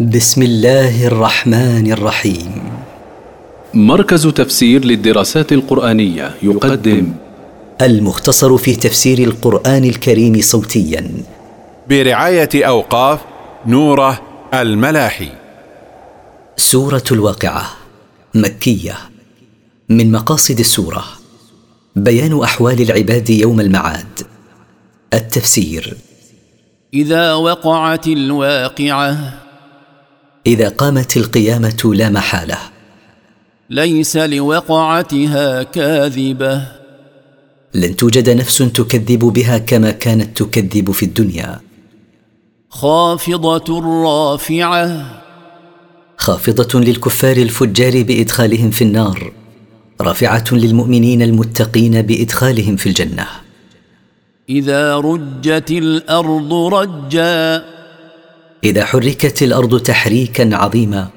بسم الله الرحمن الرحيم. مركز تفسير للدراسات القرآنية يقدم. المختصر في تفسير القرآن الكريم صوتيا. برعاية أوقاف نوره الملاحي. سورة الواقعة مكية. من مقاصد السورة بيان أحوال العباد يوم المعاد. التفسير. إذا وقعت الواقعة إذا قامت القيامة لا محالة. ليس لوقعتها كاذبة. لن توجد نفس تكذب بها كما كانت تكذب في الدنيا. خافضة رافعة. خافضة للكفار الفجار بإدخالهم في النار. رافعة للمؤمنين المتقين بإدخالهم في الجنة. إذا رجت الأرض رجا. إذا حركت الأرض تحريكا عظيما.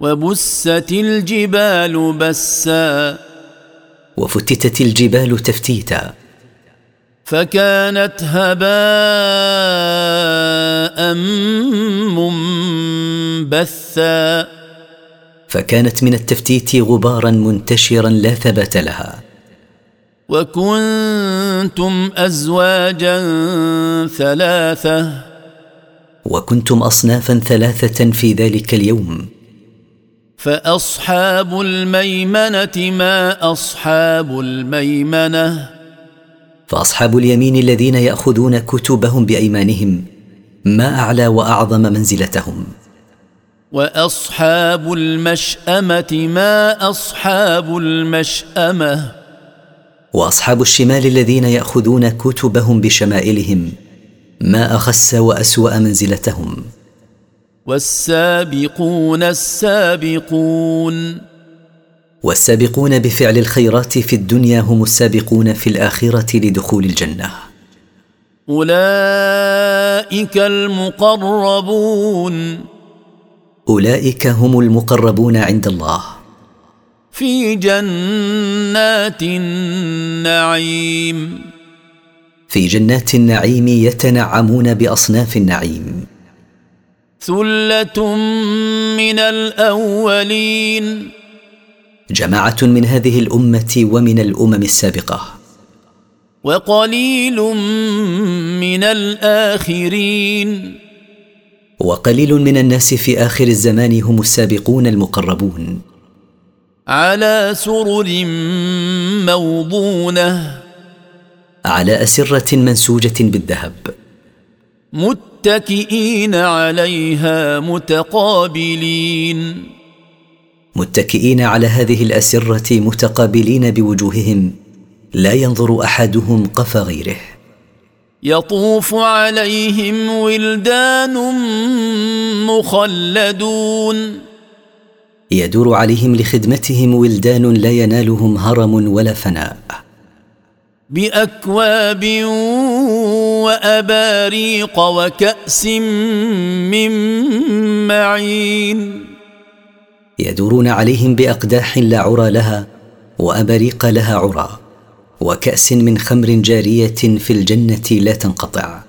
وبست الجبال بسا. وفتتت الجبال تفتيتا. فكانت هباء منبثا. فكانت من التفتيت غبارا منتشرا لا ثبات لها. وكنتم ازواجا ثلاثة. وكنتم أصنافا ثلاثة في ذلك اليوم. فأصحاب الميمنة ما أصحاب الميمنة؟ فأصحاب اليمين الذين يأخذون كتبهم بأيمانهم ما أعلى وأعظم منزلتهم. وأصحاب المشأمة ما أصحاب المشأمة؟ وأصحاب الشمال الذين يأخذون كتبهم بشمائلهم ما أخس وأسوأ منزلتهم. والسابقون السابقون. والسابقون بفعل الخيرات في الدنيا هم السابقون في الآخرة لدخول الجنة. أولئك المقربون. أولئك هم المقربون عند الله. في جنات النعيم. في جنات النعيم يتنعمون بأصناف النعيم. ثلة من الأولين. جماعة من هذه الأمة ومن الأمم السابقة. وقليل من الآخرين. وقليل من الناس في آخر الزمان هم السابقون المقربون. على سرر موضونة. على أسرة منسوجة بالذهب. متكئين عليها متقابلين. متكئين على هذه الأسرة متقابلين بوجوههم لا ينظر أحدهم قف غيره. يطوف عليهم ولدان مخلدون. يدور عليهم لخدمتهم ولدان لا ينالهم هرم ولا فناء. بأكواب وأباريق وكأس من معين. يدورون عليهم بأقداح لا عرى لها وأباريق لها عرى وكأس من خمر جارية في الجنة لا تنقطع.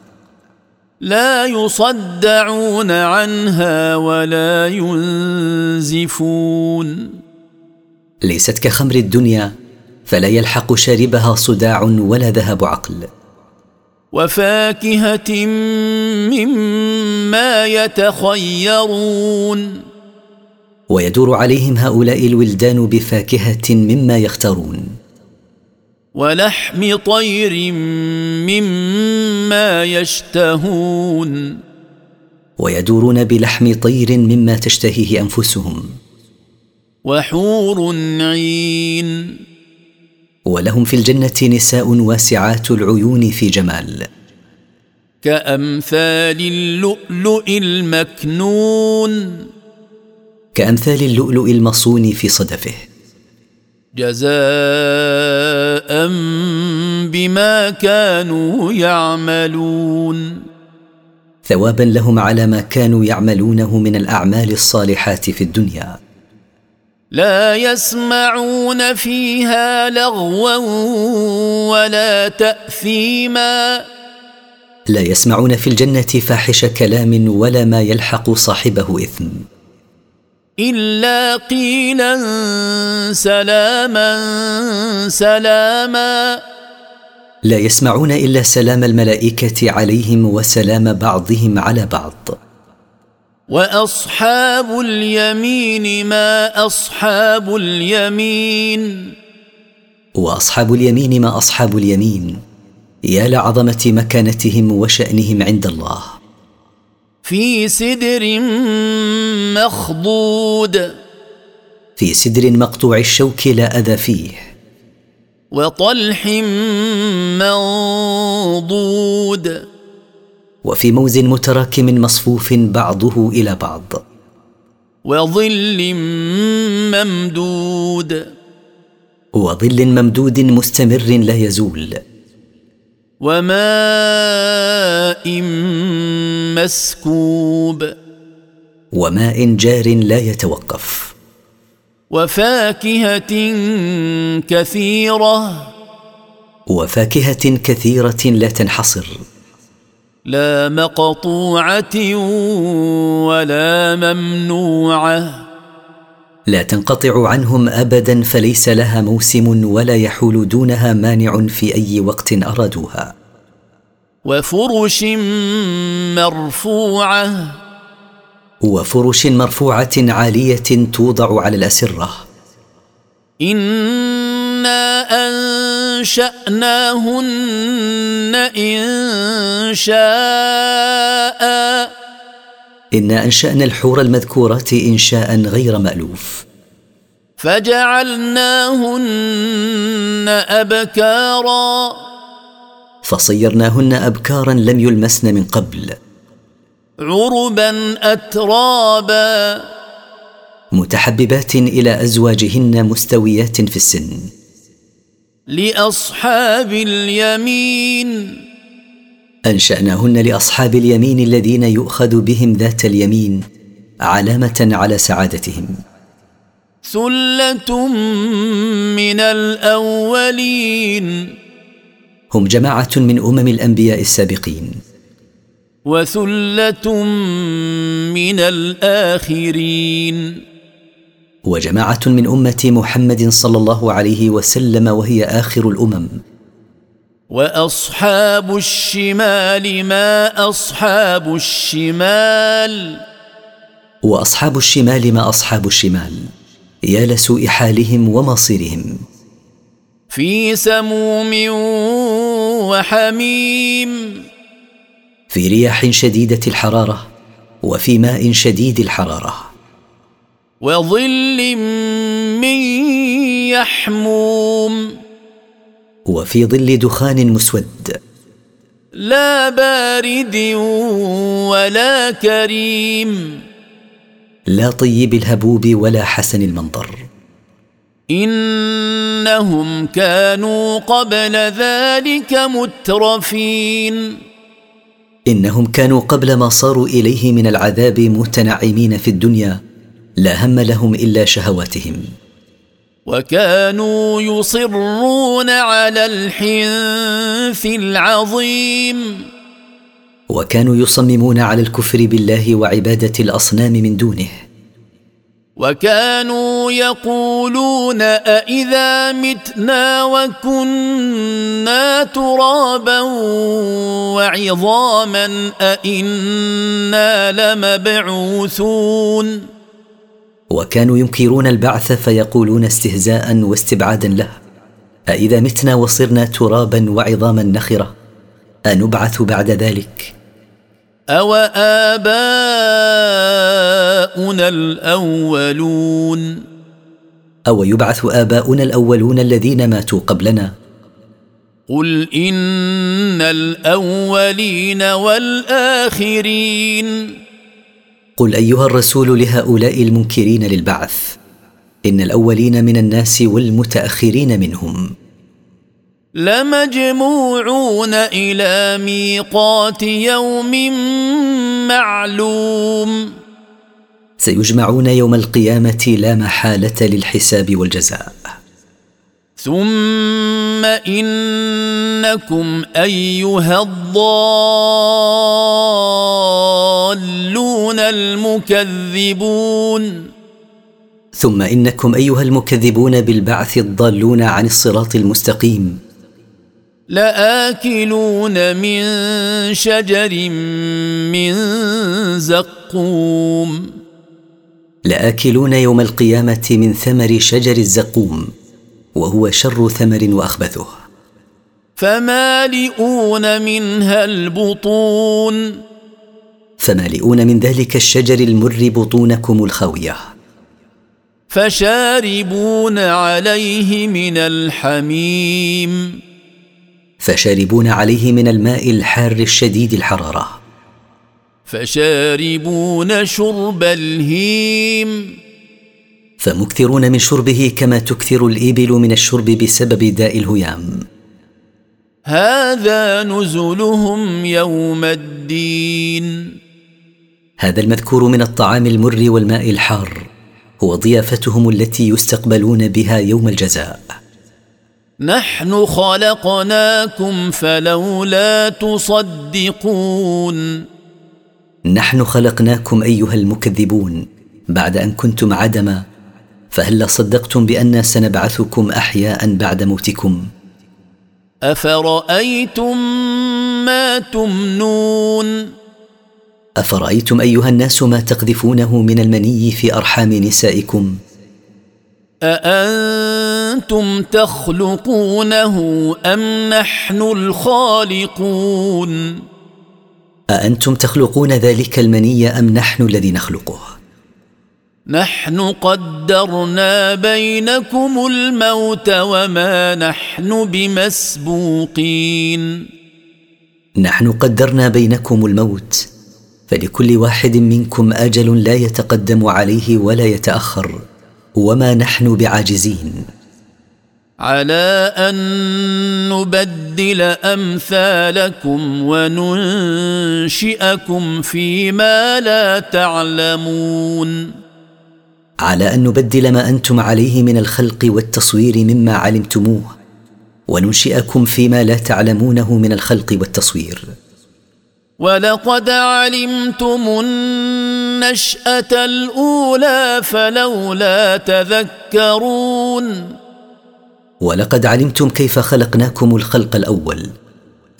لا يصدعون عنها ولا ينزفون. ليست كخمر الدنيا فلا يلحق شاربها صداع ولا ذهاب عقل. وفاكهة مما يتخيرون. ويدور عليهم هؤلاء الولدان بفاكهة مما يختارون. ولحم طير مما يشتهون. ويدورون بلحم طير مما تشتهيه أنفسهم. وحور عين. ولهم في الجنة نساء واسعات العيون في جمال. كأمثال اللؤلؤ المكنون. كأمثال اللؤلؤ المصون في صدفه. جزاء بما كانوا يعملون. ثوابا لهم على ما كانوا يعملونه من الأعمال الصالحات في الدنيا. لا يسمعون فيها لغوا ولا تأثيما. لا يسمعون في الجنة فاحش كلام ولا ما يلحق صاحبه إثم. إلا قيلا سلاما سلاما. لا يسمعون إلا سلام الملائكة عليهم وسلام بعضهم على بعض. واصحاب اليمين ما اصحاب اليمين واصحاب اليمين ما اصحاب اليمين يا لعظمه مكانتهم وشانهم عند الله. في سدر مخضود في سدر مقطوع الشوك لا اذى فيه. وطلح منضود وفي موز متراكم مصفوف بعضه إلى بعض. وظل ممدود. وظل ممدود مستمر لا يزول. وماء مسكوب. وماء جار لا يتوقف. وفاكهة كثيرة. وفاكهة كثيرة لا تنحصر. لا مقطوعة ولا ممنوعة. لا تنقطع عنهم ابدا فليس لها موسم ولا يحول دونها مانع في أي وقت أرادوها. وفرش مرفوعة. وفرش مرفوعة عالية توضع على الأسرة. أنا انشاناهن ان شاء انا انشانا الحور المذكورات انشاء غير مألوف. فجعلناهن أبكارا. فصيرناهن أبكارا لم يلمسن من قبل. عربا أترابا. متحببات إلى أزواجهن مستويات في السن. لأصحاب اليمين. أنشأناهن لأصحاب اليمين الذين يؤخذ بهم ذات اليمين علامة على سعادتهم. ثلة من الأولين. هم جماعة من أمم الأنبياء السابقين. وثلة من الآخرين. وجماعه من أمة محمد صلى الله عليه وسلم وهي آخر الأمم. وأصحاب الشمال ما أصحاب الشمال؟ وأصحاب الشمال ما أصحاب الشمال؟ يا لسوء حالهم ومصيرهم. في سموم وحميم. في رياح شديدة الحرارة وفي ماء شديد الحرارة. وظل من يحموم. وفي ظل دخان مسود. لا بارد ولا كريم. لا طيب الهبوب ولا حسن المنظر. إنهم كانوا قبل ذلك مترفين. إنهم كانوا قبل ما صاروا إليه من العذاب متنعمين في الدنيا. لا هم لهم إلا شهواتهم. وكانوا يصرون على الحنث العظيم. وكانوا يصممون على الكفر بالله وعبادة الأصنام من دونه. وكانوا يقولون أإذا متنا وكنا ترابا وعظاما أإنا لمبعوثون. وكانوا ينكرون البعث فيقولون استهزاء واستبعادا له. أإذا متنا وصرنا ترابا وعظاما نخرة أنبعث بعد ذلك. أو آباؤنا الأولون؟ أو يبعث آباؤنا الأولون الذين ماتوا قبلنا؟ قل إن الأولين والآخرين. قل أيها الرسول لهؤلاء المنكرين للبعث إن الأولين من الناس والمتأخرين منهم. لمجموعون إلى ميقات يوم معلوم. سيجمعون يوم القيامة لا محالة للحساب والجزاء. ثم إنكم أيها الضالون. المكذبون. ثم إنكم أيها المكذبون بالبعث الضالون عن الصراط المستقيم. لآكلون من شجر من زقوم. لآكلون يوم القيامة من ثمر شجر الزقوم وهو شر ثمر وأخبثه. فمالئون منها البطون. فمالئون من ذلك الشجر المر بطونكم الخاوية. فشاربون عليه من الحميم. فشاربون عليه من الماء الحار الشديد الحرارة. فشاربون شرب الهيم. فمكثرون من شربه كما تكثر الإبل من الشرب بسبب داء الهيام. هذا نزلهم يوم الدين. هذا المذكور من الطعام المر والماء الحار. هو ضيافتهم التي يستقبلون بها يوم الجزاء. نحن خلقناكم فلولا تصدقون. نحن خلقناكم أيها المكذبون. بعد أن كنتم عدما فهل صدقتم بانا سنبعثكم أحياء بعد موتكم؟ أفرأيتم ما تمنون؟ أفرأيتم أيها الناس ما تقذفونه من المني في أرحام نسائكم؟ أأنتم تخلقونه أم نحن الخالقون؟ أأنتم تخلقون ذلك المني أم نحن الذي نخلقه؟ نحن قدرنا بينكم الموت وما نحن بمسبوقين. نحن قدرنا بينكم الموت فلكل واحد منكم آجل لا يتقدم عليه ولا يتأخر. وما نحن بعاجزين. على أن نبدل أمثالكم وننشئكم فيما لا تعلمون. على أن نبدل ما أنتم عليه من الخلق والتصوير مما علمتموه وننشئكم فيما لا تعلمونه من الخلق والتصوير. ولقد علمتم النشأة الأولى فلولا تذكرون. ولقد علمتم كيف خلقناكم الخلق الأول.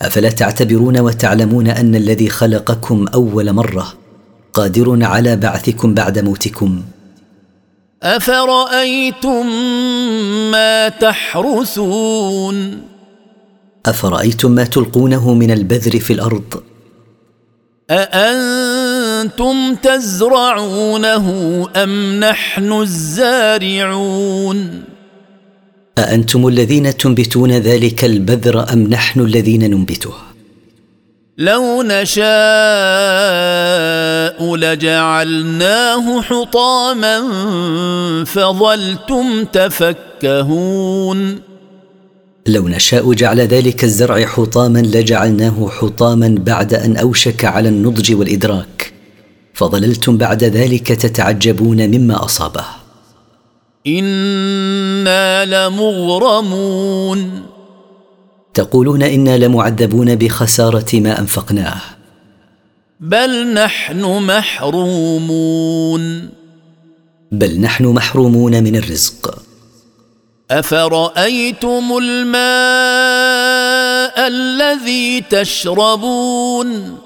أفلا تعتبرون وتعلمون أن الذي خلقكم أول مرة قادر على بعثكم بعد موتكم؟ أفرأيتم ما تحرثون؟ أفرأيتم ما تلقونه من البذر في الأرض؟ أأنتم تزرعونه أم نحن الزارعون؟ أأنتم الذين تنبتون ذلك البذر أم نحن الذين ننبته لو نشاء لجعلناه حطاما فظلتم تفكهون. لو نشاء جعل ذلك الزرع حطاما لجعلناه حطاما بعد أن أوشك على النضج والإدراك. فظللتم بعد ذلك تتعجبون مما أصابه. إنا لمغرمون. تقولون إنا لمعذبون بخسارة ما أنفقناه. بل نحن محرومون. بل نحن محرومون من الرزق. أفرأيتم الماء الذي تشربون؟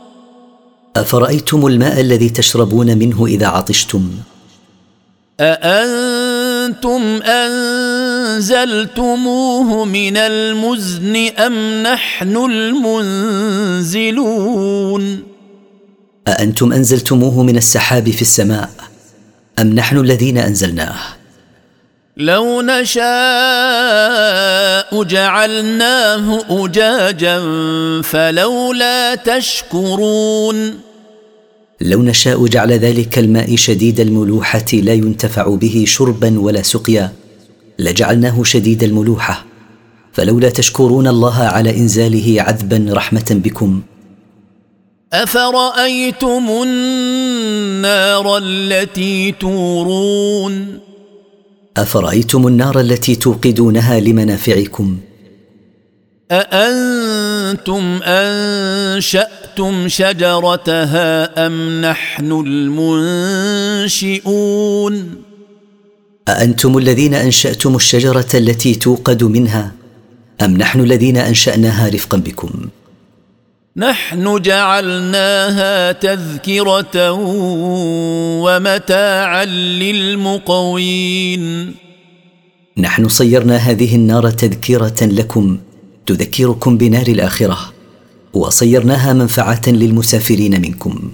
أفرأيتم الماء الذي تشربون منه إذا عطشتم؟ أأنتم أنزلتموه من المزن أم نحن المنزلون؟ أأنتم أنزلتموه من السحاب في السماء أم نحن الذين أنزلناه؟ لو نشاء جعلناه أجاجا فلولا تشكرون. لو نشاء جعل ذلك الماء شديد الملوحة لا ينتفع به شربا ولا سقيا. لجعلناه شديد الملوحة. فلولا تشكرون الله على إنزاله عذبا رحمة بكم. أفرأيتم النار التي تورون؟ أفرأيتم النار التي توقدونها لمنافعكم؟ أأنتم أنشأتم شجرتها أم نحن المنشئون؟ أأنتم الذين أنشأتم الشجرة التي توقد منها أم نحن الذين أنشأناها رفقا بكم؟ نحن جعلناها تذكرة ومتاعا للمقوين. نحن صيرنا هذه النار تذكرة لكم تذكركم بنار الآخرة وصيرناها منفعة للمسافرين منكم.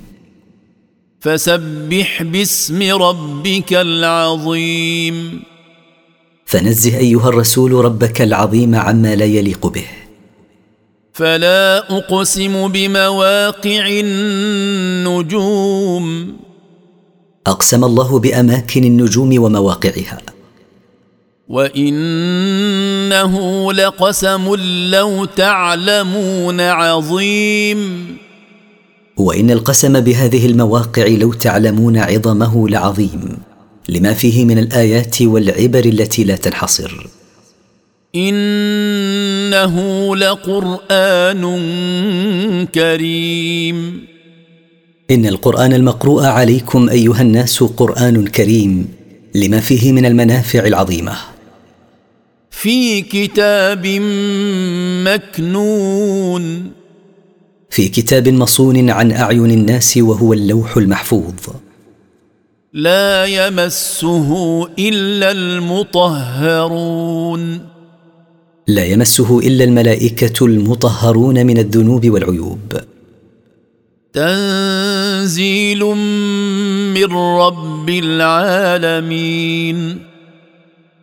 فسبح باسم ربك العظيم. فنزه أيها الرسول ربك العظيم عما لا يليق به. فلا أقسم بمواقع النجوم. أقسم الله بأماكن النجوم ومواقعها. وإنه لقسم لو تعلمون عظيم. وإن القسم بهذه المواقع لو تعلمون عظمه لعظيم. لما فيه من الآيات والعبر التي لا تنحصر. إنه لقرآن كريم. إن القرآن المقروء عليكم أيها الناس قرآن كريم لما فيه من المنافع العظيمة. في كتاب مكنون. في كتاب مصون عن أعين الناس وهو اللوح المحفوظ. لا يمسه إلا المطهرون. لا يمسه إلا الملائكة المطهرون من الذنوب والعيوب. تنزيل من رب العالمين.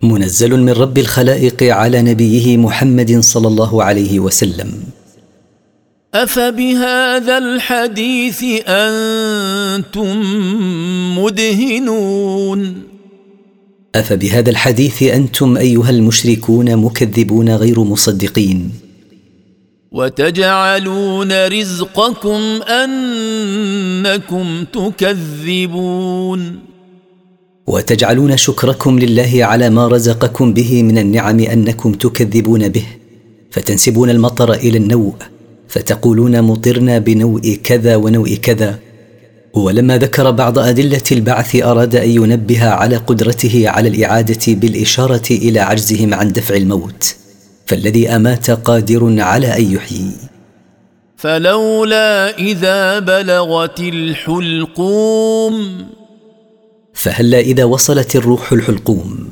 منزل من رب الخلائق على نبيه محمد صلى الله عليه وسلم. أفبهذا الحديث أنتم مدهنون؟ أفبهذا الحديث أنتم أيها المشركون مكذبون غير مصدقين؟ وتجعلون رزقكم أنكم تكذبون. وتجعلون شكركم لله على ما رزقكم به من النعم أنكم تكذبون به فتنسبون المطر إلى النوء فتقولون مطرنا بنوء كذا ونوء كذا ولما ذكر بعض أدلة البعث أراد أن ينبه على قدرته على الإعادة بالإشارة إلى عجزهم عن دفع الموت فالذي أمات قادر على أن يحيي. فلولا إذا بلغت الحلقوم. فهلا إذا وصلت الروح الحلقوم؟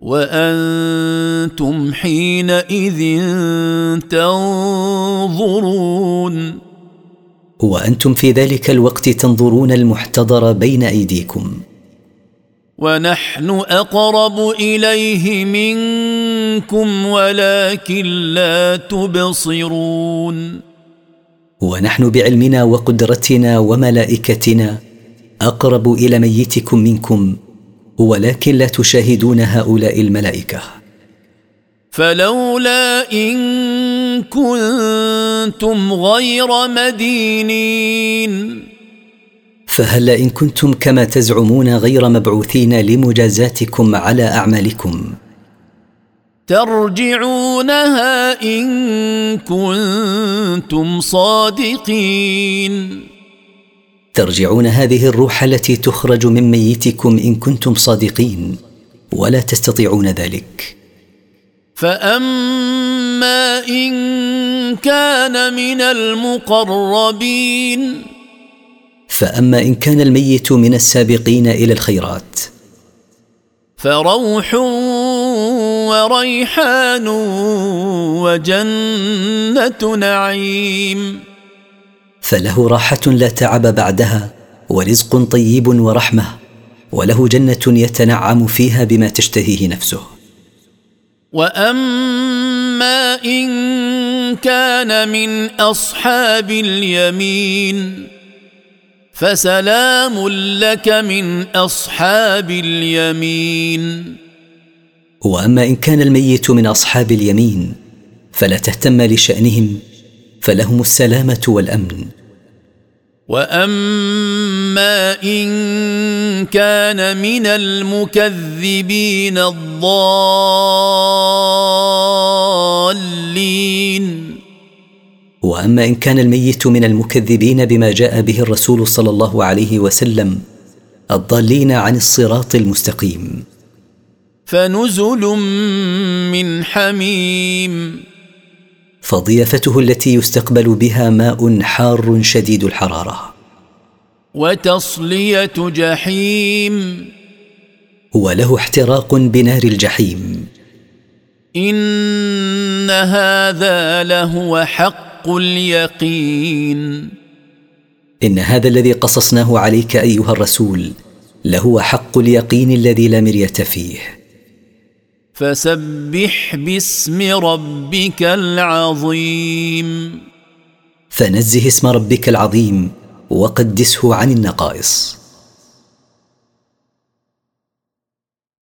وأنتم حينئذ تنظرون. وأنتم في ذلك الوقت تنظرون المحتضر بين أيديكم. ونحن أقرب إليه منكم ولكن لا تبصرون. ونحن بعلمنا وقدرتنا وملائكتنا أقرب إلى ميتكم منكم ولكن لا تشاهدون هؤلاء الملائكة. فلولا إن كنتم غير مدينين. فهل إن كنتم كما تزعمون غير مبعوثين لمجازاتكم على أعمالكم؟ ترجعونها إن كنتم صادقين. ترجعون هذه الروح التي تخرج من ميتكم إن كنتم صادقين ولا تستطيعون ذلك. فاما ان كان من المقربين فاما ان كان الميت من السابقين إلى الخيرات فروح وريحان وجنه نعيم فله راحه لا تعب بعدها ورزق طيب ورحمه وله جنه يتنعم فيها بما تشتهيه نفسه واما ان كان من اصحاب اليمين فسلام لك من اصحاب اليمين واما ان كان الميت من اصحاب اليمين فلا تهتم لشانهم فلهم السلامه والامن واما ان كان من المكذبين الضالين واما ان كان الميت من المكذبين بما جاء به الرسول صلى الله عليه وسلم الضالين عن الصراط المستقيم فنزل من حميم فضيافته التي يستقبل بها ماء حار شديد الحرارة. وتصلية جحيم. وله احتراق بنار الجحيم. إن هذا لهو حق اليقين. إن هذا الذي قصصناه عليك أيها الرسول لهو حق اليقين الذي لا مرية فيه. فسبح باسم ربك العظيم. فنزه اسم ربك العظيم وقدسه عن النقائص.